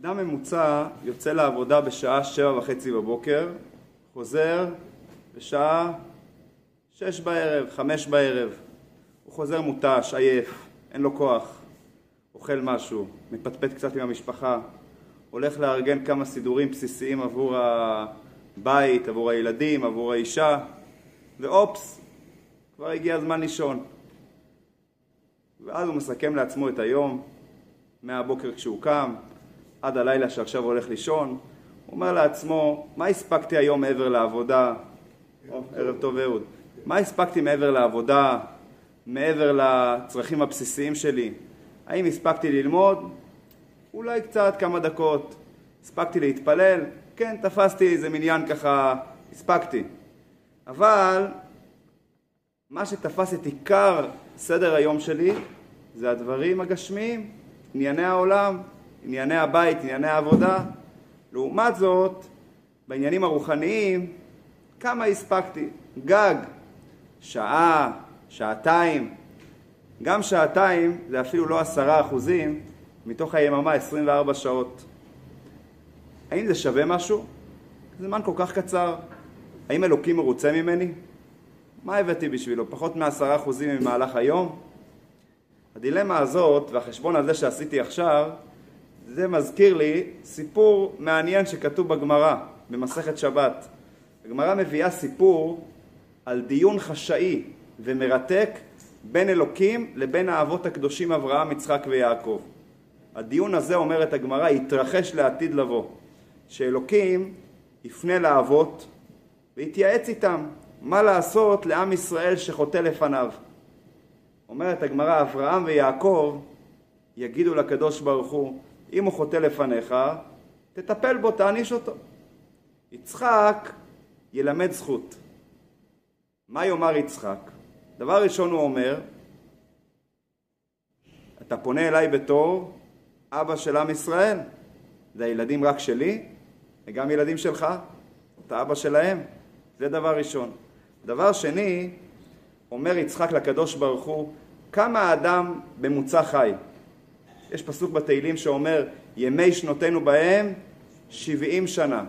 אדם ממוצע יוצא לעבודה בשעה שבע וחצי בבוקר, חוזר בשעה שש בערב, חמש בערב. הוא חוזר מותש, עייף, אין לו כוח, אוכל משהו, מפטפט קצת עם המשפחה, הולך לארגן כמה סידורים בסיסיים עבור הבית, עבור הילדים, עבור האישה, ואופס, כבר הגיע הזמן לישון. ואז הוא מסכם לעצמו את היום, מהבוקר כשהוא קם, עד הלילה שעכשיו הולך לישון, הוא אומר לעצמו, מה הספקתי היום מעבר לעבודה? ערב טוב אהוד. מה הספקתי מעבר לעבודה, מעבר לצרכים הבסיסיים שלי? האם הספקתי ללמוד? אולי קצת, כמה דקות. הספקתי להתפלל? כן, תפסתי איזה מניין ככה, הספקתי. אבל מה שתפס את עיקר סדר היום שלי זה הדברים הגשמיים, ענייני העולם, ענייני הבית, ענייני העבודה. לעומת זאת, בעניינים הרוחניים, כמה הספקתי? גג, שעה, שעתיים. גם שעתיים זה אפילו לא עשרה אחוזים מתוך היממה 24 שעות. האם זה שווה משהו? זמן כל כך קצר. האם אלוקים מרוצה ממני? מה הבאתי בשבילו? פחות מעשרה אחוזים ממהלך היום? הדילמה הזאת והחשבון הזה שעשיתי עכשיו זה מזכיר לי סיפור מעניין שכתוב בגמרא, במסכת שבת. הגמרא מביאה סיפור על דיון חשאי ומרתק בין אלוקים לבין האבות הקדושים אברהם, יצחק ויעקב. הדיון הזה, אומרת הגמרא, יתרחש לעתיד לבוא, שאלוקים יפנה לאבות ויתייעץ איתם מה לעשות לעם ישראל שחוטא לפניו. אומרת הגמרא, אברהם ויעקב יגידו לקדוש ברוך הוא, אם הוא חוטא לפניך, תטפל בו, תעניש אותו. יצחק ילמד זכות. מה יאמר יצחק? דבר ראשון הוא אומר, אתה פונה אליי בתור אבא של עם ישראל, זה הילדים רק שלי וגם ילדים שלך, אתה אבא שלהם, זה דבר ראשון. דבר שני, אומר יצחק לקדוש ברוך הוא, כמה האדם במוצא חי? יש פסוק בתהילים שאומר ימי שנותינו בהם שבעים שנה.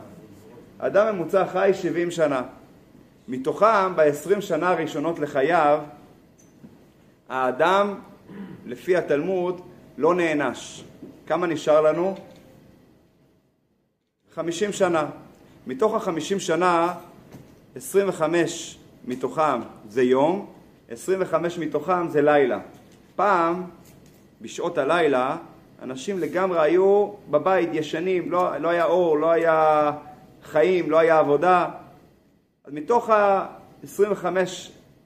אדם ממוצע חי שבעים שנה. מתוכם בעשרים שנה הראשונות לחייו האדם לפי התלמוד לא נענש. כמה נשאר לנו? חמישים שנה. מתוך החמישים שנה עשרים וחמש מתוכם זה יום, עשרים וחמש מתוכם זה לילה. פעם בשעות הלילה אנשים לגמרי היו בבית ישנים, לא, לא היה אור, לא היה חיים, לא היה עבודה. אז מתוך ה-25,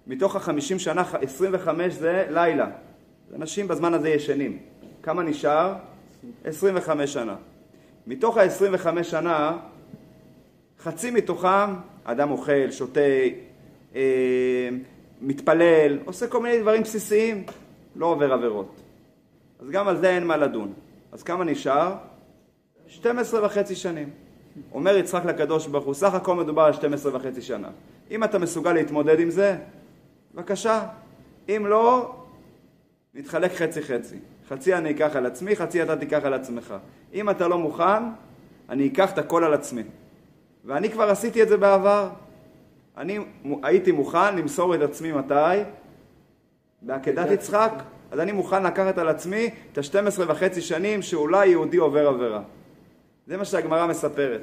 מתוך ה-50 שנה, 25 זה לילה. אנשים בזמן הזה ישנים. כמה נשאר? 25 שנה. מתוך ה-25 שנה, חצי מתוכם אדם אוכל, שותה, אה, מתפלל, עושה כל מיני דברים בסיסיים, לא עובר עבירות. אז גם על זה אין מה לדון. אז כמה נשאר? 12 וחצי שנים. אומר יצחק לקדוש ברוך הוא, סך הכל מדובר על 12 וחצי שנה. אם אתה מסוגל להתמודד עם זה, בבקשה. אם לא, נתחלק חצי חצי. חצי אני אקח על עצמי, חצי אתה תיקח על עצמך. אם אתה לא מוכן, אני אקח את הכל על עצמי. ואני כבר עשיתי את זה בעבר. אני הייתי מוכן למסור את עצמי מתי? בעקדת יצחק. אז אני מוכן לקחת על עצמי את ה-12 וחצי שנים שאולי יהודי עובר עבירה. זה מה שהגמרא מספרת.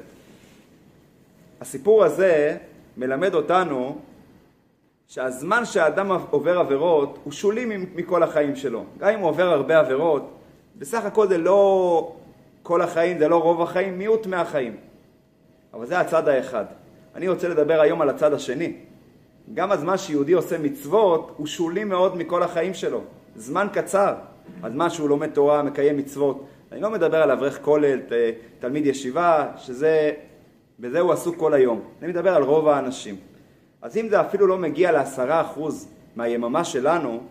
הסיפור הזה מלמד אותנו שהזמן שהאדם עובר עבירות הוא שולי מכל החיים שלו. גם אם הוא עובר הרבה עבירות, בסך הכל זה לא כל החיים, זה לא רוב החיים, מיעוט מהחיים. אבל זה הצד האחד. אני רוצה לדבר היום על הצד השני. גם הזמן שיהודי עושה מצוות הוא שולי מאוד מכל החיים שלו. זמן קצר, הזמן שהוא לומד תורה, מקיים מצוות. אני לא מדבר על אברך כולל, תלמיד ישיבה, שזה, בזה הוא עסוק כל היום. אני מדבר על רוב האנשים. אז אם זה אפילו לא מגיע לעשרה אחוז מהיממה שלנו,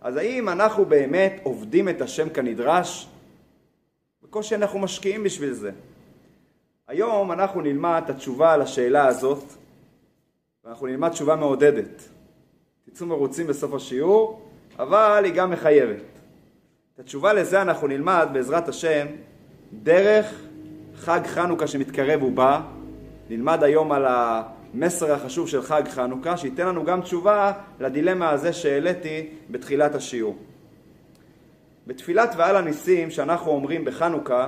אז האם אנחנו באמת עובדים את השם כנדרש? בקושי אנחנו משקיעים בשביל זה. היום אנחנו נלמד את התשובה על השאלה הזאת, ואנחנו נלמד תשובה מעודדת. תצאו מרוצים בסוף השיעור, אבל היא גם מחייבת. את התשובה לזה אנחנו נלמד בעזרת השם דרך חג חנוכה שמתקרב ובא. נלמד היום על המסר החשוב של חג חנוכה, שייתן לנו גם תשובה לדילמה הזה שהעליתי בתחילת השיעור. בתפילת ועל הניסים שאנחנו אומרים בחנוכה,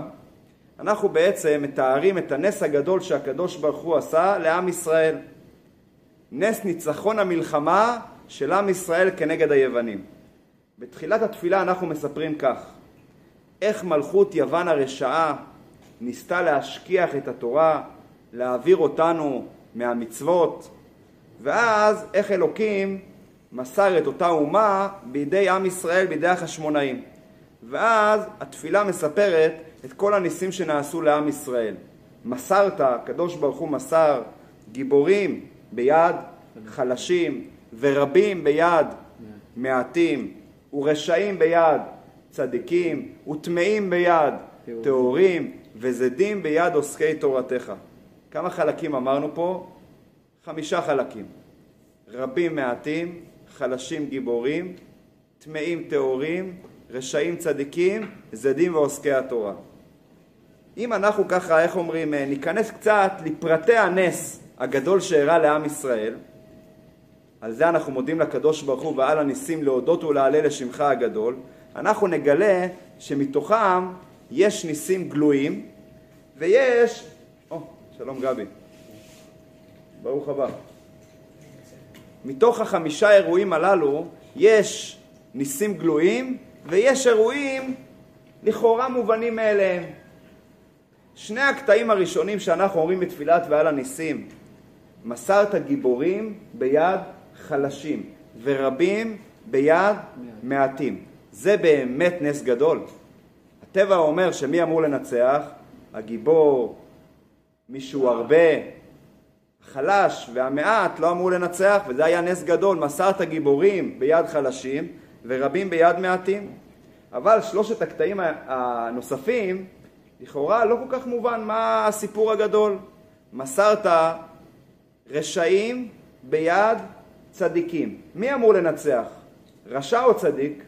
אנחנו בעצם מתארים את הנס הגדול שהקדוש ברוך הוא עשה לעם ישראל. נס ניצחון המלחמה של עם ישראל כנגד היוונים. בתחילת התפילה אנחנו מספרים כך: איך מלכות יוון הרשעה ניסתה להשכיח את התורה, להעביר אותנו מהמצוות, ואז איך אלוקים מסר את אותה אומה בידי עם ישראל, בידי החשמונאים. ואז התפילה מספרת את כל הניסים שנעשו לעם ישראל. מסרת, הקדוש ברוך הוא מסר גיבורים ביד חלשים ורבים ביד מעטים ורשעים ביד צדיקים וטמאים ביד טהורים וזדים ביד עוסקי תורתך. כמה חלקים אמרנו פה? חמישה חלקים. רבים מעטים, חלשים גיבורים, טמאים טהורים, רשעים צדיקים, זדים ועוסקי התורה. אם אנחנו ככה, איך אומרים, אה, ניכנס קצת לפרטי הנס הגדול שאירע לעם ישראל, על זה אנחנו מודים לקדוש ברוך הוא ועל הניסים להודות ולהלל לשמך הגדול, אנחנו נגלה שמתוכם יש ניסים גלויים ויש... או, שלום גבי. ברוך הבא. מתוך החמישה אירועים הללו יש ניסים גלויים ויש אירועים לכאורה מובנים מאליהם. שני הקטעים הראשונים שאנחנו אומרים בתפילת ועל הניסים, מסרת גיבורים ביד חלשים ורבים ביד מעטים. זה באמת נס גדול. הטבע אומר שמי אמור לנצח? הגיבור, מישהו הרבה, חלש והמעט לא אמור לנצח, וזה היה נס גדול, מסרת גיבורים ביד חלשים ורבים ביד מעטים. אבל שלושת הקטעים הנוספים, לכאורה לא כל כך מובן מה הסיפור הגדול. מסרת רשעים ביד צדיקים. מי אמור לנצח? רשע או צדיק?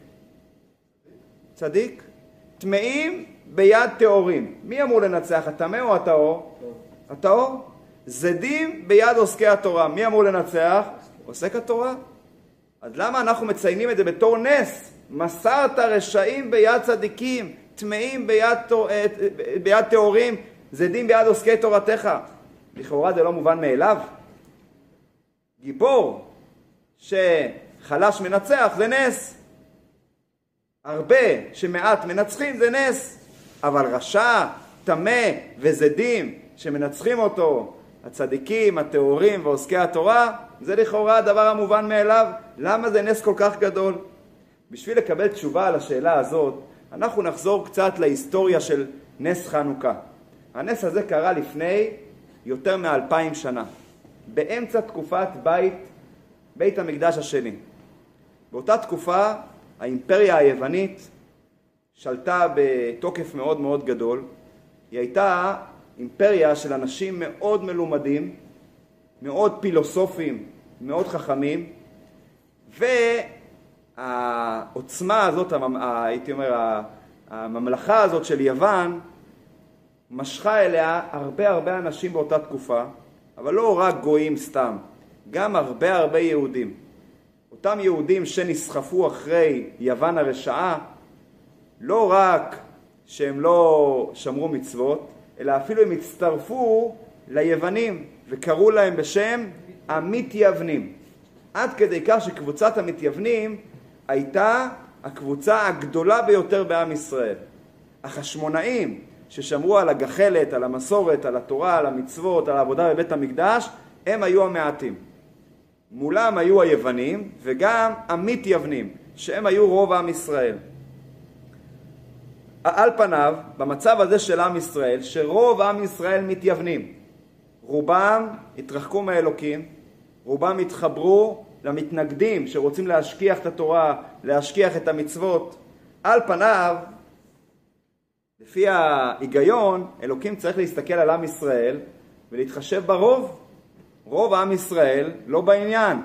צדיק. טמאים ביד טהורים. מי אמור לנצח, הטמא או הטהור? הטהור. זדים ביד עוסקי התורה. מי אמור לנצח? עוסק התורה. אז למה אנחנו מציינים את זה בתור נס? מסרת רשעים ביד צדיקים, טמאים ביד, אה, ביד טהורים, זדים ביד עוסקי תורתך. לכאורה זה לא מובן מאליו. גיבור שחלש מנצח זה נס. הרבה שמעט מנצחים זה נס. אבל רשע, טמא וזדים שמנצחים אותו, הצדיקים, הטהורים ועוסקי התורה, זה לכאורה הדבר המובן מאליו. למה זה נס כל כך גדול? בשביל לקבל תשובה על השאלה הזאת, אנחנו נחזור קצת להיסטוריה של נס חנוכה. הנס הזה קרה לפני יותר מאלפיים שנה, באמצע תקופת בית, בית המקדש השני. באותה תקופה האימפריה היוונית שלטה בתוקף מאוד מאוד גדול. היא הייתה אימפריה של אנשים מאוד מלומדים, מאוד פילוסופים, מאוד חכמים, והעוצמה הזאת, הייתי אומר, הממלכה הזאת של יוון, משכה אליה הרבה הרבה אנשים באותה תקופה, אבל לא רק גויים סתם, גם הרבה הרבה יהודים. אותם יהודים שנסחפו אחרי יוון הרשעה, לא רק שהם לא שמרו מצוות, אלא אפילו הם הצטרפו ליוונים וקראו להם בשם המתייוונים. עד כדי כך שקבוצת המתייוונים הייתה הקבוצה הגדולה ביותר בעם ישראל. החשמונאים ששמרו על הגחלת, על המסורת, על התורה, על המצוות, על העבודה בבית המקדש, הם היו המעטים. מולם היו היוונים וגם המתייוונים, שהם היו רוב עם ישראל. על פניו, במצב הזה של עם ישראל, שרוב עם ישראל מתייוונים, רובם התרחקו מהאלוקים, רובם התחברו למתנגדים שרוצים להשכיח את התורה, להשכיח את המצוות. על פניו, לפי ההיגיון, אלוקים צריך להסתכל על עם ישראל ולהתחשב ברוב. רוב עם ישראל לא בעניין.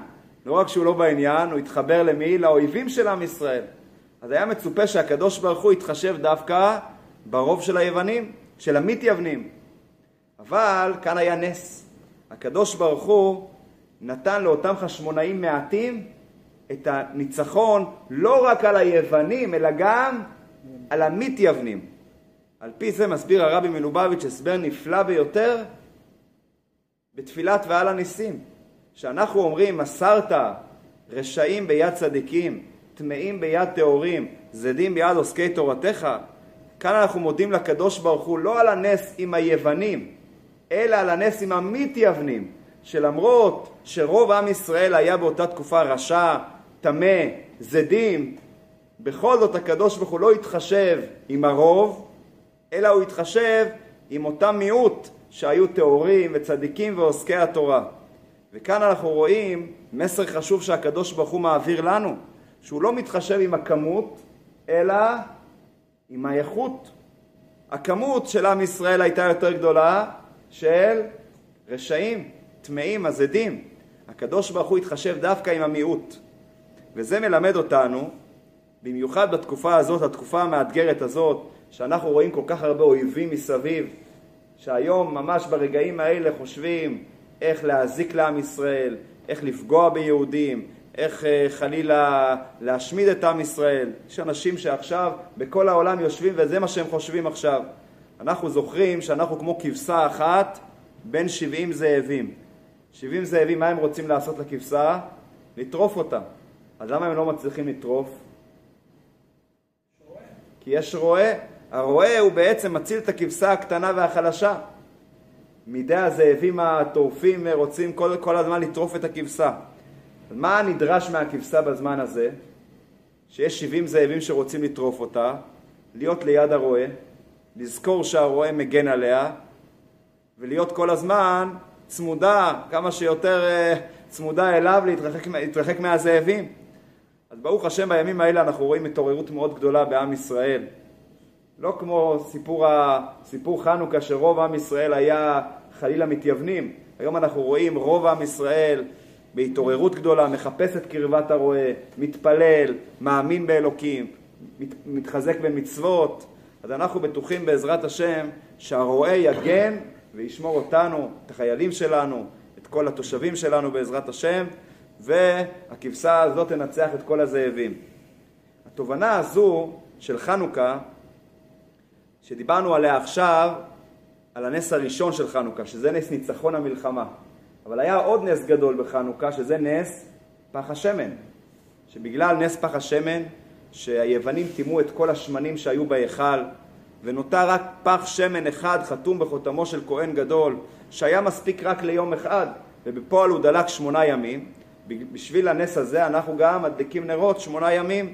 לא רק שהוא לא בעניין, הוא התחבר למי? לאויבים של עם ישראל. אז היה מצופה שהקדוש ברוך הוא יתחשב דווקא ברוב של היוונים. של המתייוונים. אבל כאן היה נס. הקדוש ברוך הוא נתן לאותם חשמונאים מעטים את הניצחון לא רק על היוונים, אלא גם על המתייוונים. על פי זה מסביר הרבי מלובביץ' הסבר נפלא ביותר בתפילת ועל הניסים. שאנחנו אומרים מסרת רשעים ביד צדיקים, טמאים ביד טהורים, זדים ביד עוסקי תורתך, כאן אנחנו מודים לקדוש ברוך הוא לא על הנס עם היוונים, אלא על הנס עם המתייוונים, שלמרות שרוב עם ישראל היה באותה תקופה רשע, טמא, זדים, בכל זאת הקדוש ברוך הוא לא התחשב עם הרוב, אלא הוא התחשב עם אותם מיעוט שהיו טהורים וצדיקים ועוסקי התורה. וכאן אנחנו רואים מסר חשוב שהקדוש ברוך הוא מעביר לנו, שהוא לא מתחשב עם הכמות, אלא עם האיכות. הכמות של עם ישראל הייתה יותר גדולה של רשעים, טמאים, הזדים. הקדוש ברוך הוא התחשב דווקא עם המיעוט. וזה מלמד אותנו, במיוחד בתקופה הזאת, התקופה המאתגרת הזאת, שאנחנו רואים כל כך הרבה אויבים מסביב, שהיום ממש ברגעים האלה חושבים איך להזיק לעם ישראל, איך לפגוע ביהודים, איך אה, חלילה להשמיד את עם ישראל. יש אנשים שעכשיו בכל העולם יושבים וזה מה שהם חושבים עכשיו. אנחנו זוכרים שאנחנו כמו כבשה אחת בין 70 זאבים. 70 זאבים, מה הם רוצים לעשות לכבשה? לטרוף אותה. אז למה הם לא מצליחים לטרוף? כי יש רועה. הרועה הוא בעצם מציל את הכבשה הקטנה והחלשה. מידי הזאבים הטורפים רוצים כל, כל הזמן לטרוף את הכבשה. מה נדרש מהכבשה בזמן הזה? שיש 70 זאבים שרוצים לטרוף אותה, להיות ליד הרועה, לזכור שהרועה מגן עליה, ולהיות כל הזמן צמודה, כמה שיותר אה, צמודה אליו, להתרחק, להתרחק מהזאבים. אז ברוך השם בימים האלה אנחנו רואים התעוררות מאוד גדולה בעם ישראל. לא כמו סיפור, ה... סיפור חנוכה שרוב עם ישראל היה חלילה מתייוונים. היום אנחנו רואים רוב עם ישראל בהתעוררות גדולה, מחפש את קרבת הרועה, מתפלל, מאמין באלוקים, מת... מתחזק במצוות. אז אנחנו בטוחים בעזרת השם שהרועה יגן וישמור אותנו, את החיילים שלנו, את כל התושבים שלנו בעזרת השם, והכבשה הזאת תנצח את כל הזאבים. התובנה הזו של חנוכה שדיברנו עליה עכשיו, על הנס הראשון של חנוכה, שזה נס ניצחון המלחמה. אבל היה עוד נס גדול בחנוכה, שזה נס פח השמן. שבגלל נס פח השמן, שהיוונים טימאו את כל השמנים שהיו בהיכל, ונותר רק פח שמן אחד חתום בחותמו של כהן גדול, שהיה מספיק רק ליום אחד, ובפועל הוא דלק שמונה ימים. בשביל הנס הזה אנחנו גם מדליקים נרות שמונה ימים.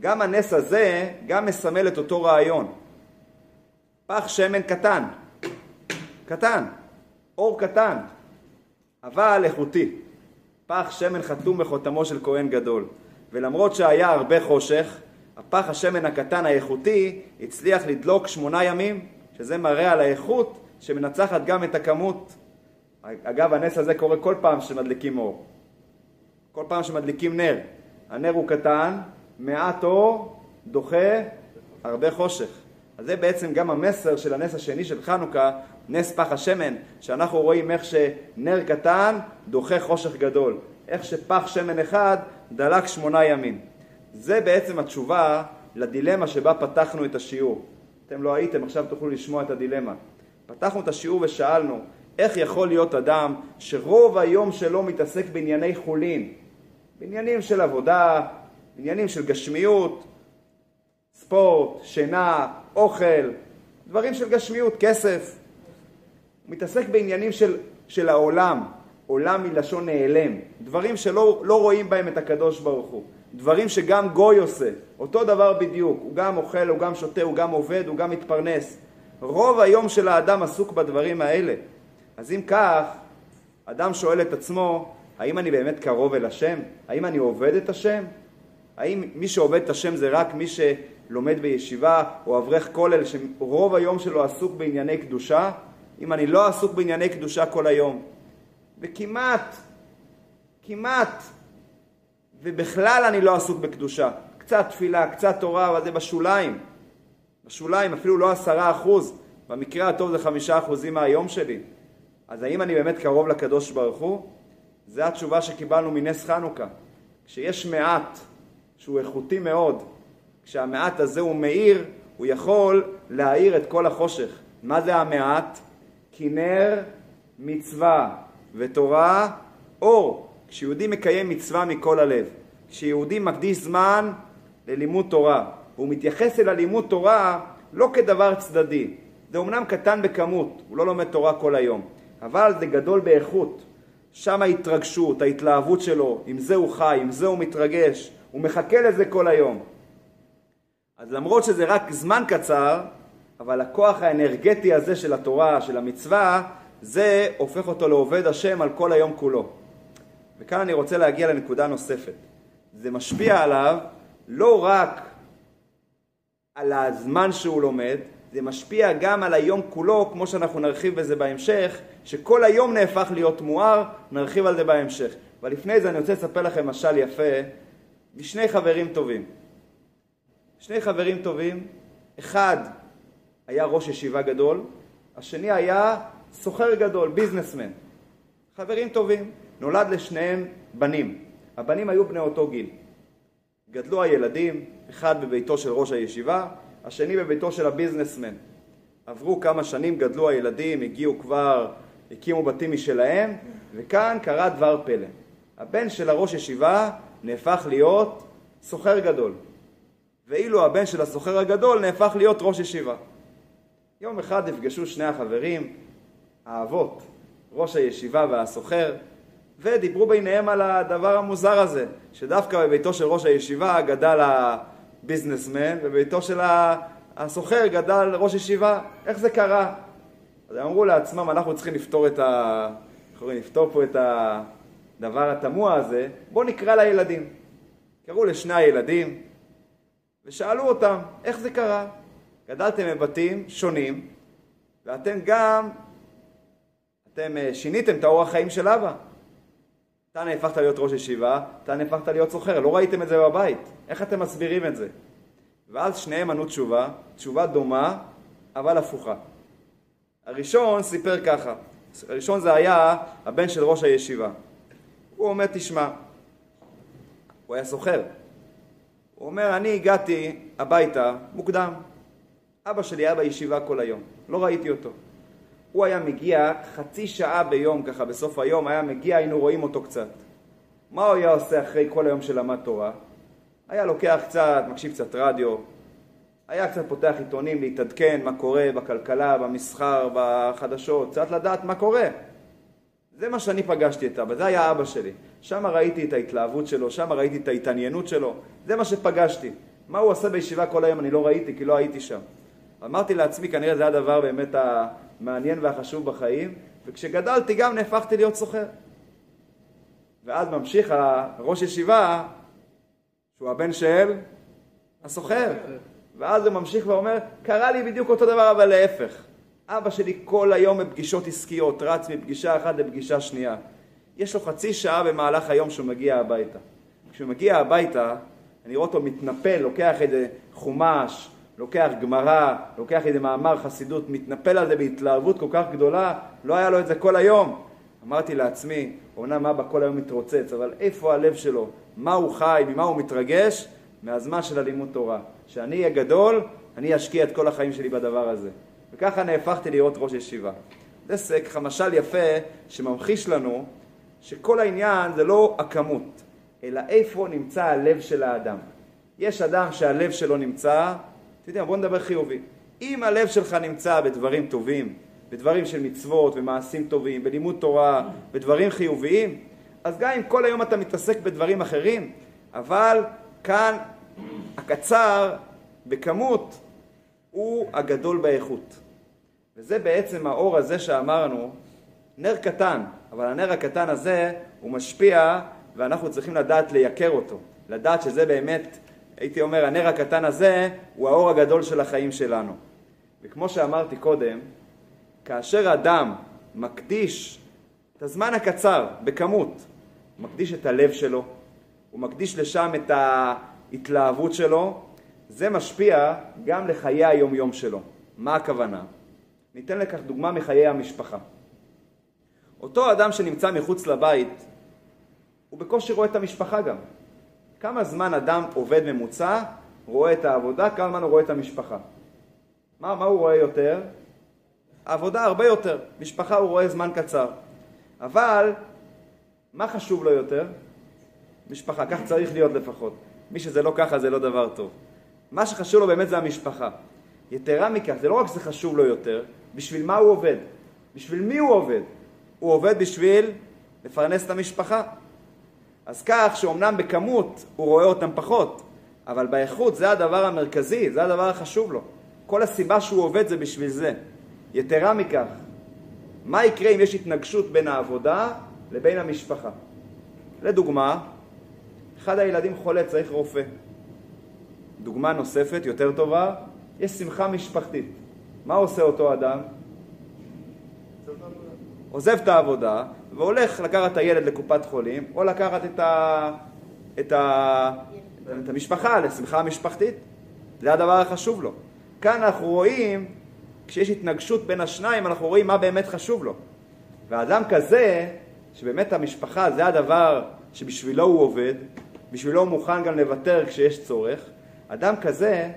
גם הנס הזה גם מסמל את אותו רעיון. פח שמן קטן, קטן, אור קטן, אבל איכותי. פח שמן חתום בחותמו של כהן גדול. ולמרות שהיה הרבה חושך, הפח השמן הקטן האיכותי הצליח לדלוק שמונה ימים, שזה מראה על האיכות שמנצחת גם את הכמות. אגב, הנס הזה קורה כל פעם שמדליקים אור. כל פעם שמדליקים נר. הנר הוא קטן, מעט אור, דוחה הרבה חושך. אז זה בעצם גם המסר של הנס השני של חנוכה, נס פח השמן, שאנחנו רואים איך שנר קטן דוחה חושך גדול, איך שפח שמן אחד דלק שמונה ימים. זה בעצם התשובה לדילמה שבה פתחנו את השיעור. אתם לא הייתם, עכשיו תוכלו לשמוע את הדילמה. פתחנו את השיעור ושאלנו, איך יכול להיות אדם שרוב היום שלו מתעסק בענייני חולין, בעניינים של עבודה, בעניינים של גשמיות, ספורט, שינה, אוכל, דברים של גשמיות, כסף. הוא מתעסק בעניינים של, של העולם, עולם מלשון נעלם, דברים שלא לא רואים בהם את הקדוש ברוך הוא, דברים שגם גוי עושה, אותו דבר בדיוק, הוא גם אוכל, הוא גם שותה, הוא גם עובד, הוא גם מתפרנס. רוב היום של האדם עסוק בדברים האלה. אז אם כך, אדם שואל את עצמו, האם אני באמת קרוב אל השם? האם אני עובד את השם? האם מי שעובד את השם זה רק מי שלומד בישיבה או אברך כולל שרוב היום שלו עסוק בענייני קדושה? אם אני לא עסוק בענייני קדושה כל היום, וכמעט, כמעט, ובכלל אני לא עסוק בקדושה, קצת תפילה, קצת תורה, אבל זה בשוליים, בשוליים, אפילו לא עשרה אחוז, במקרה הטוב זה חמישה אחוזים מהיום שלי. אז האם אני באמת קרוב לקדוש ברוך הוא? זו התשובה שקיבלנו מנס חנוכה. כשיש מעט שהוא איכותי מאוד, כשהמעט הזה הוא מאיר, הוא יכול להאיר את כל החושך. מה זה המעט? כי נר, מצווה ותורה, אור. כשיהודי מקיים מצווה מכל הלב, כשיהודי מקדיש זמן ללימוד תורה, והוא מתייחס אל הלימוד תורה לא כדבר צדדי. זה אומנם קטן בכמות, הוא לא לומד תורה כל היום, אבל זה גדול באיכות. שם ההתרגשות, ההתלהבות שלו, עם זה הוא חי, עם זה הוא מתרגש, הוא מחכה לזה כל היום. אז למרות שזה רק זמן קצר, אבל הכוח האנרגטי הזה של התורה, של המצווה, זה הופך אותו לעובד השם על כל היום כולו. וכאן אני רוצה להגיע לנקודה נוספת. זה משפיע עליו לא רק על הזמן שהוא לומד, זה משפיע גם על היום כולו, כמו שאנחנו נרחיב בזה בהמשך, שכל היום נהפך להיות מואר, נרחיב על זה בהמשך. אבל לפני זה אני רוצה לספר לכם משל יפה משני חברים טובים. שני חברים טובים, אחד היה ראש ישיבה גדול, השני היה סוחר גדול, ביזנסמן. חברים טובים. נולד לשניהם בנים. הבנים היו בני אותו גיל. גדלו הילדים, אחד בביתו של ראש הישיבה, השני בביתו של הביזנסמן. עברו כמה שנים, גדלו הילדים, הגיעו כבר, הקימו בתים משלהם, וכאן קרה דבר פלא. הבן של הראש ישיבה נהפך להיות סוחר גדול, ואילו הבן של הסוחר הגדול נהפך להיות ראש ישיבה. יום אחד נפגשו שני החברים, האבות, ראש הישיבה והסוחר, ודיברו ביניהם על הדבר המוזר הזה, שדווקא בביתו של ראש הישיבה גדל הביזנסמן, ובביתו של הסוחר גדל ראש ישיבה. איך זה קרה? אז הם אמרו לעצמם, אנחנו צריכים לפתור את ה... לפתור פה את הדבר התמוה הזה, בואו נקרא לילדים. קראו לשני הילדים ושאלו אותם, איך זה קרה? גדלתם בבתים שונים, ואתם גם, אתם אה, שיניתם את האורח חיים של אבא. אתה נהפכת להיות ראש ישיבה, אתה נהפכת להיות סוחר, לא ראיתם את זה בבית. איך אתם מסבירים את זה? ואז שניהם ענו תשובה, תשובה דומה, אבל הפוכה. הראשון סיפר ככה, הראשון זה היה הבן של ראש הישיבה. הוא אומר, תשמע, הוא היה סוחר. הוא אומר, אני הגעתי הביתה מוקדם. אבא שלי היה בישיבה כל היום, לא ראיתי אותו. הוא היה מגיע חצי שעה ביום, ככה בסוף היום, היה מגיע, היינו רואים אותו קצת. מה הוא היה עושה אחרי כל היום שלמד תורה? היה לוקח קצת, מקשיב קצת רדיו, היה קצת פותח עיתונים להתעדכן מה קורה בכלכלה, במסחר, בחדשות, קצת לדעת מה קורה. זה מה שאני פגשתי את אבא, זה היה אבא שלי. שם ראיתי את ההתלהבות שלו, שם ראיתי את ההתעניינות שלו, זה מה שפגשתי. מה הוא עושה בישיבה כל היום אני לא ראיתי, כי לא הייתי שם. אמרתי לעצמי, כנראה זה הדבר באמת המעניין והחשוב בחיים, וכשגדלתי גם נהפכתי להיות סוחר. ואז ממשיך הראש ישיבה, שהוא הבן של הסוחר. ואז הוא ממשיך ואומר, קרה לי בדיוק אותו דבר, אבל להפך. אבא שלי כל היום בפגישות עסקיות, רץ מפגישה אחת לפגישה שנייה. יש לו חצי שעה במהלך היום שהוא מגיע הביתה. כשהוא מגיע הביתה, אני רואה אותו מתנפל, לוקח איזה חומש, לוקח גמרא, לוקח איזה מאמר חסידות, מתנפל על זה בהתלהבות כל כך גדולה, לא היה לו את זה כל היום. אמרתי לעצמי, אומנם אבא כל היום מתרוצץ, אבל איפה הלב שלו? מה הוא חי, ממה הוא מתרגש? מהזמן של הלימוד תורה. כשאני אהיה גדול, אני אשקיע את כל החיים שלי בדבר הזה. וככה נהפכתי להיות ראש ישיבה. זה משל יפה שממחיש לנו שכל העניין זה לא הכמות, אלא איפה נמצא הלב של האדם. יש אדם שהלב שלו נמצא אתה יודע, בוא נדבר חיובי. אם הלב שלך נמצא בדברים טובים, בדברים של מצוות ומעשים טובים, בלימוד תורה, בדברים חיוביים, אז גם אם כל היום אתה מתעסק בדברים אחרים, אבל כאן הקצר בכמות הוא הגדול באיכות. וזה בעצם האור הזה שאמרנו, נר קטן, אבל הנר הקטן הזה הוא משפיע ואנחנו צריכים לדעת לייקר אותו, לדעת שזה באמת הייתי אומר, הנר הקטן הזה הוא האור הגדול של החיים שלנו. וכמו שאמרתי קודם, כאשר אדם מקדיש את הזמן הקצר, בכמות, הוא מקדיש את הלב שלו, הוא מקדיש לשם את ההתלהבות שלו, זה משפיע גם לחיי היומיום שלו. מה הכוונה? ניתן לכך דוגמה מחיי המשפחה. אותו אדם שנמצא מחוץ לבית, הוא בקושי רואה את המשפחה גם. כמה זמן אדם עובד ממוצע, רואה את העבודה, כמה זמן הוא רואה את המשפחה. מה, מה הוא רואה יותר? עבודה הרבה יותר, משפחה הוא רואה זמן קצר. אבל מה חשוב לו יותר? משפחה, כך צריך להיות לפחות. מי שזה לא ככה זה לא דבר טוב. מה שחשוב לו באמת זה המשפחה. יתרה מכך, זה לא רק שזה חשוב לו יותר, בשביל מה הוא עובד? בשביל מי הוא עובד? הוא עובד בשביל לפרנס את המשפחה. אז כך שאומנם בכמות הוא רואה אותם פחות, אבל באיכות זה הדבר המרכזי, זה הדבר החשוב לו. כל הסיבה שהוא עובד זה בשביל זה. יתרה מכך, מה יקרה אם יש התנגשות בין העבודה לבין המשפחה? לדוגמה, אחד הילדים חולה, צריך רופא. דוגמה נוספת, יותר טובה, יש שמחה משפחתית. מה עושה אותו אדם? עוזב את העבודה והולך לקחת את הילד לקופת חולים, או לקחת את, ה... את, ה... את המשפחה לשמחה המשפחתית. זה הדבר החשוב לו. כאן אנחנו רואים, כשיש התנגשות בין השניים, אנחנו רואים מה באמת חשוב לו. ואדם כזה, שבאמת המשפחה זה הדבר שבשבילו הוא עובד, בשבילו הוא מוכן גם לוותר כשיש צורך, אדם כזה,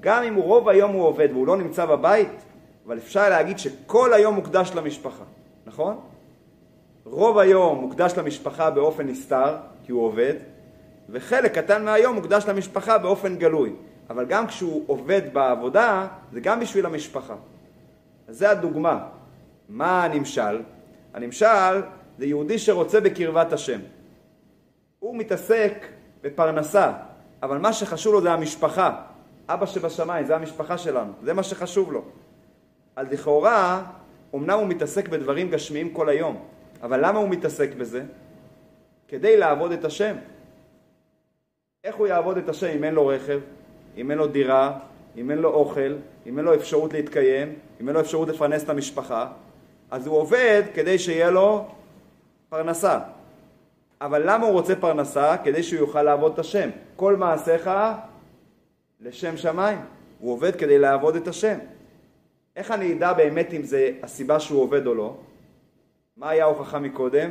גם אם רוב היום הוא עובד והוא לא נמצא בבית, אבל אפשר להגיד שכל היום מוקדש למשפחה, נכון? רוב היום מוקדש למשפחה באופן נסתר, כי הוא עובד, וחלק קטן מהיום מוקדש למשפחה באופן גלוי. אבל גם כשהוא עובד בעבודה, זה גם בשביל המשפחה. אז זה הדוגמה. מה הנמשל? הנמשל זה יהודי שרוצה בקרבת השם. הוא מתעסק בפרנסה, אבל מה שחשוב לו זה המשפחה. אבא שבשמיים, זה המשפחה שלנו, זה מה שחשוב לו. אז לכאורה, אמנם הוא מתעסק בדברים גשמיים כל היום, אבל למה הוא מתעסק בזה? כדי לעבוד את השם. איך הוא יעבוד את השם אם אין לו רכב, אם אין לו דירה, אם אין לו אוכל, אם אין לו אפשרות להתקיים, אם אין לו אפשרות לפרנס את המשפחה? אז הוא עובד כדי שיהיה לו פרנסה. אבל למה הוא רוצה פרנסה? כדי שהוא יוכל לעבוד את השם. כל מעשיך לשם שמיים. הוא עובד כדי לעבוד את השם. איך אני אדע באמת אם זה הסיבה שהוא עובד או לא? מה היה ההוכחה מקודם?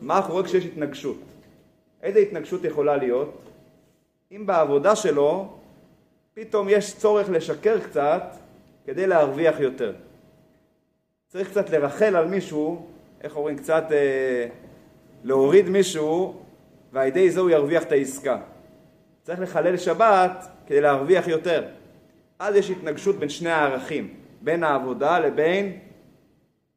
מה קורה כשיש התנגשות? איזה התנגשות יכולה להיות? אם בעבודה שלו פתאום יש צורך לשקר קצת כדי להרוויח יותר. צריך קצת לרחל על מישהו, איך אומרים, קצת אה, להוריד מישהו, ועל ידי זה הוא ירוויח את העסקה. צריך לחלל שבת כדי להרוויח יותר. אז יש התנגשות בין שני הערכים, בין העבודה לבין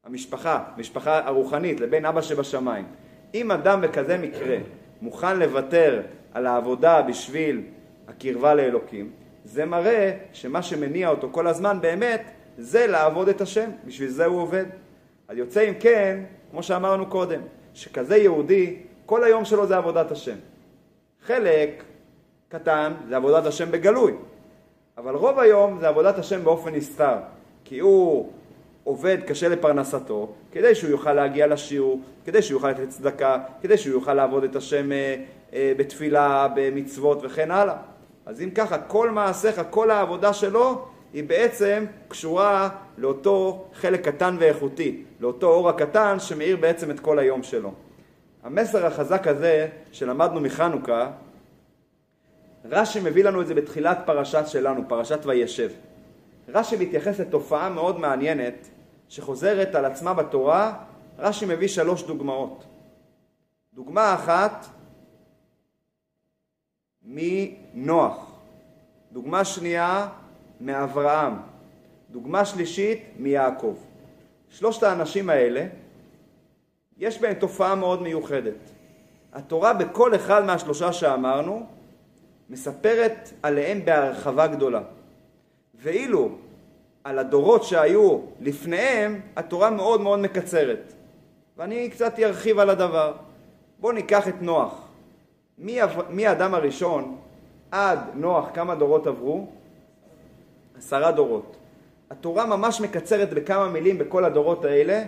המשפחה, משפחה הרוחנית, לבין אבא שבשמיים. אם אדם בכזה מקרה מוכן לוותר על העבודה בשביל הקרבה לאלוקים, זה מראה שמה שמניע אותו כל הזמן באמת זה לעבוד את השם, בשביל זה הוא עובד. אז יוצא אם כן, כמו שאמרנו קודם, שכזה יהודי, כל היום שלו זה עבודת השם. חלק קטן זה עבודת השם בגלוי, אבל רוב היום זה עבודת השם באופן נסתר, כי הוא עובד קשה לפרנסתו, כדי שהוא יוכל להגיע לשיעור, כדי שהוא יוכל לתת צדקה, כדי שהוא יוכל לעבוד את השם אה, אה, בתפילה, במצוות וכן הלאה. אז אם ככה, כל מעשיך, כל העבודה שלו, היא בעצם קשורה לאותו חלק קטן ואיכותי, לאותו אור הקטן שמאיר בעצם את כל היום שלו. המסר החזק הזה שלמדנו מחנוכה, רש"י מביא לנו את זה בתחילת פרשת שלנו, פרשת וישב. רש"י מתייחס לתופעה מאוד מעניינת שחוזרת על עצמה בתורה, רש"י מביא שלוש דוגמאות. דוגמה אחת מנוח, דוגמה שנייה מאברהם, דוגמה שלישית מיעקב. שלושת האנשים האלה, יש בהם תופעה מאוד מיוחדת. התורה בכל אחד מהשלושה שאמרנו מספרת עליהם בהרחבה גדולה. ואילו על הדורות שהיו לפניהם, התורה מאוד מאוד מקצרת. ואני קצת ארחיב על הדבר. בואו ניקח את נוח. מהאדם הראשון עד נוח כמה דורות עברו? עשרה דורות. התורה ממש מקצרת בכמה מילים בכל הדורות האלה,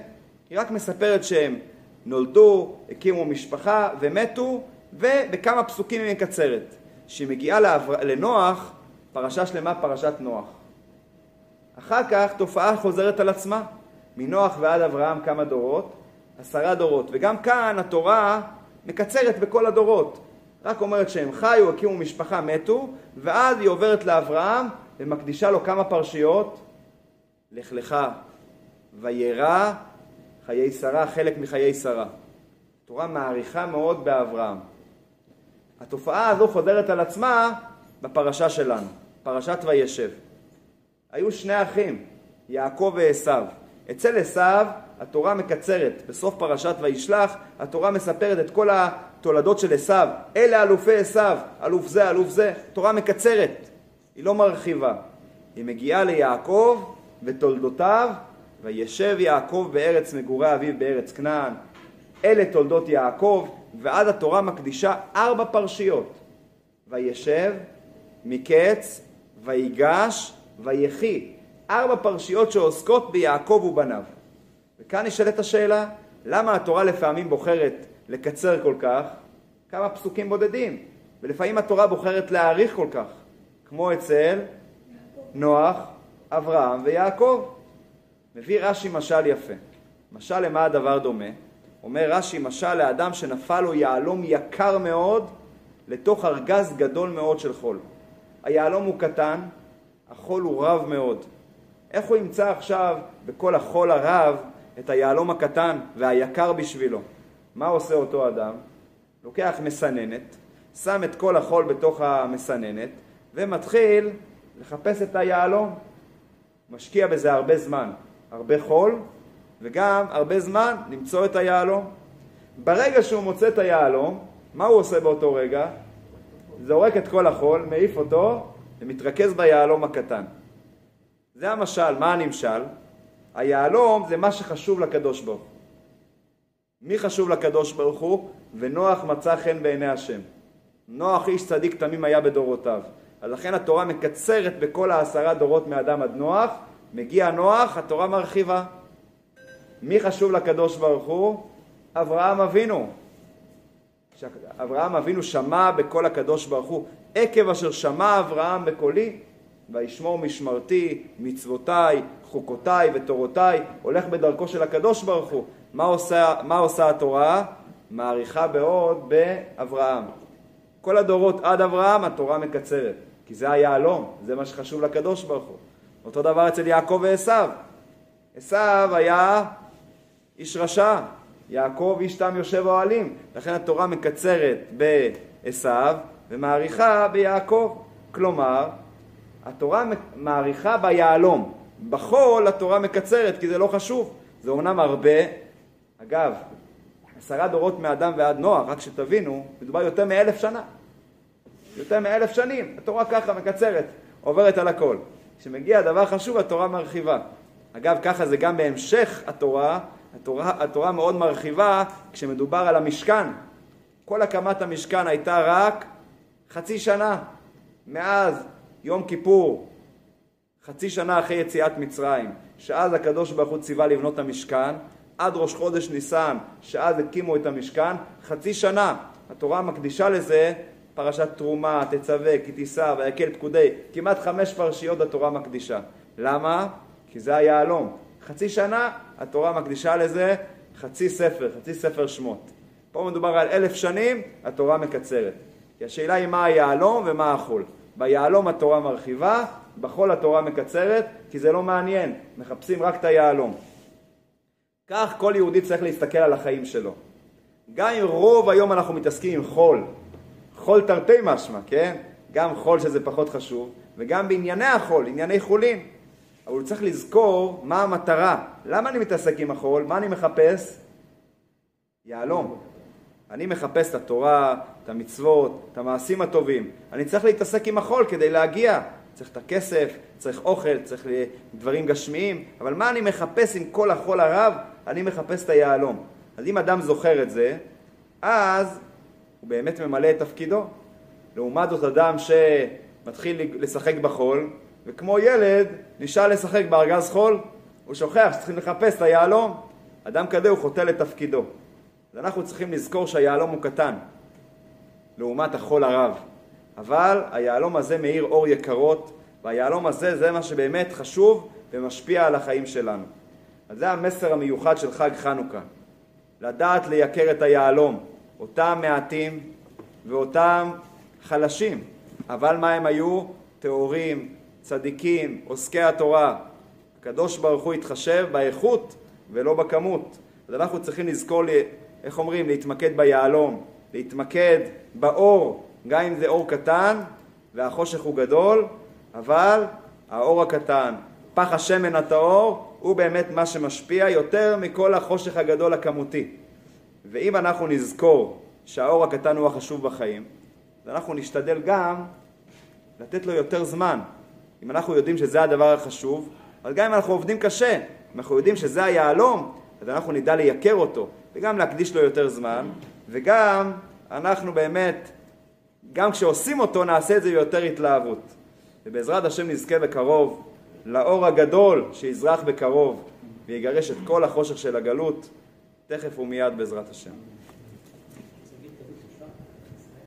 היא רק מספרת שהם נולדו, הקימו משפחה ומתו, ובכמה פסוקים היא מקצרת. כשהיא מגיעה לנוח, פרשה שלמה פרשת נוח. אחר כך תופעה חוזרת על עצמה. מנוח ועד אברהם כמה דורות? עשרה דורות. וגם כאן התורה מקצרת בכל הדורות. רק אומרת שהם חיו, הקימו משפחה, מתו, ואז היא עוברת לאברהם ומקדישה לו כמה פרשיות? לך לך, וירא חיי שרה, חלק מחיי שרה. התורה מעריכה מאוד באברהם. התופעה הזו חוזרת על עצמה בפרשה שלנו, פרשת וישב. היו שני אחים, יעקב ועשו. אצל עשו התורה מקצרת, בסוף פרשת וישלח התורה מספרת את כל התולדות של עשו, אלה אלופי עשו, אלוף זה, אלוף זה, תורה מקצרת, היא לא מרחיבה. היא מגיעה ליעקב ותולדותיו, וישב יעקב בארץ מגורי אביו בארץ כנען. אלה תולדות יעקב, ואז התורה מקדישה ארבע פרשיות. וישב, מקץ, ויגש, ויחי. ארבע פרשיות שעוסקות ביעקב ובניו. וכאן נשאלת השאלה, למה התורה לפעמים בוחרת לקצר כל כך? כמה פסוקים בודדים, ולפעמים התורה בוחרת להאריך כל כך, כמו אצל נוח, אברהם ויעקב. מביא רש"י משל יפה. משל למה הדבר דומה? אומר רש"י משל לאדם שנפל לו יהלום יקר מאוד לתוך ארגז גדול מאוד של חול. היהלום הוא קטן, החול הוא רב מאוד. איך הוא ימצא עכשיו בכל החול הרב את היהלום הקטן והיקר בשבילו? מה עושה אותו אדם? לוקח מסננת, שם את כל החול בתוך המסננת ומתחיל לחפש את היהלום. משקיע בזה הרבה זמן, הרבה חול וגם הרבה זמן למצוא את היהלום. ברגע שהוא מוצא את היהלום, מה הוא עושה באותו רגע? זורק את כל החול, מעיף אותו ומתרכז ביהלום הקטן. זה המשל. מה הנמשל? היהלום זה מה שחשוב לקדוש ברוך הוא. מי חשוב לקדוש ברוך הוא? ונוח מצא חן בעיני השם. נוח איש צדיק תמים היה בדורותיו. אז לכן התורה מקצרת בכל העשרה דורות מאדם עד נוח, מגיע נוח, התורה מרחיבה. מי חשוב לקדוש ברוך הוא? אברהם אבינו. אברהם אבינו שמע בקול הקדוש ברוך הוא, עקב אשר שמע אברהם בקולי, וישמור משמרתי, מצוותיי, חוקותיי ותורותיי, הולך בדרכו של הקדוש ברוך הוא. מה עושה, מה עושה התורה? מאריכה בעוד באברהם. כל הדורות עד אברהם התורה מקצרת, כי זה היהלום, זה מה שחשוב לקדוש ברוך הוא. אותו דבר אצל יעקב ועשו. עשו היה איש רשע, יעקב איש תם יושב אוהלים, לכן התורה מקצרת בעשו ומאריכה ביעקב. כלומר, התורה מאריכה ביהלום, בחול התורה מקצרת כי זה לא חשוב, זה אומנם הרבה. אגב, עשרה דורות מאדם ועד נוח, רק שתבינו, מדובר יותר מאלף שנה. יותר מאלף שנים, התורה ככה מקצרת, עוברת על הכל. כשמגיע דבר חשוב, התורה מרחיבה. אגב, ככה זה גם בהמשך התורה, התורה, התורה מאוד מרחיבה כשמדובר על המשכן. כל הקמת המשכן הייתה רק חצי שנה. מאז יום כיפור, חצי שנה אחרי יציאת מצרים, שאז הקדוש ברוך הוא ציווה לבנות את המשכן, עד ראש חודש ניסן, שאז הקימו את המשכן, חצי שנה. התורה מקדישה לזה פרשת תרומה, תצווה, כי תישא, ויקל פקודי, כמעט חמש פרשיות התורה מקדישה. למה? כי זה היהלום. חצי שנה התורה מקדישה לזה חצי ספר, חצי ספר שמות. פה מדובר על אלף שנים, התורה מקצרת. כי השאלה היא מה היהלום ומה החול. ביהלום התורה מרחיבה, בחול התורה מקצרת, כי זה לא מעניין, מחפשים רק את היהלום. כך כל יהודי צריך להסתכל על החיים שלו. גם אם רוב היום אנחנו מתעסקים עם חול, חול תרתי משמע, כן? גם חול שזה פחות חשוב, וגם בענייני החול, ענייני חולין. אבל הוא צריך לזכור מה המטרה. למה אני מתעסק עם החול? מה אני מחפש? יהלום. אני מחפש את התורה, את המצוות, את המעשים הטובים. אני צריך להתעסק עם החול כדי להגיע. צריך את הכסף, צריך אוכל, צריך דברים גשמיים, אבל מה אני מחפש עם כל החול הרב? אני מחפש את היהלום. אז אם אדם זוכר את זה, אז הוא באמת ממלא את תפקידו. לעומת זאת אדם שמתחיל לשחק בחול, וכמו ילד נשאר לשחק בארגז חול, הוא שוכח שצריכים לחפש את היהלום. אדם כזה הוא חוטא לתפקידו. אז אנחנו צריכים לזכור שהיהלום הוא קטן, לעומת החול הרב. אבל היהלום הזה מאיר אור יקרות, והיהלום הזה זה מה שבאמת חשוב, ומשפיע על החיים שלנו. אז זה המסר המיוחד של חג חנוכה. לדעת לייקר את היהלום, אותם מעטים ואותם חלשים, אבל מה הם היו? טהורים, צדיקים, עוסקי התורה. הקדוש ברוך הוא התחשב באיכות ולא בכמות. אז אנחנו צריכים לזכור, איך אומרים, להתמקד ביהלום, להתמקד באור, גם אם זה אור קטן והחושך הוא גדול, אבל האור הקטן, פח השמן הטהור, הוא באמת מה שמשפיע יותר מכל החושך הגדול הכמותי. ואם אנחנו נזכור שהאור הקטן הוא החשוב בחיים, אז אנחנו נשתדל גם לתת לו יותר זמן. אם אנחנו יודעים שזה הדבר החשוב, אז גם אם אנחנו עובדים קשה, אם אנחנו יודעים שזה היהלום, אז אנחנו נדע לייקר אותו, וגם להקדיש לו יותר זמן, וגם אנחנו באמת, גם כשעושים אותו, נעשה את זה ביותר התלהבות. ובעזרת השם נזכה בקרוב לאור הגדול שיזרח בקרוב ויגרש את כל החושך של הגלות, תכף ומיד בעזרת השם.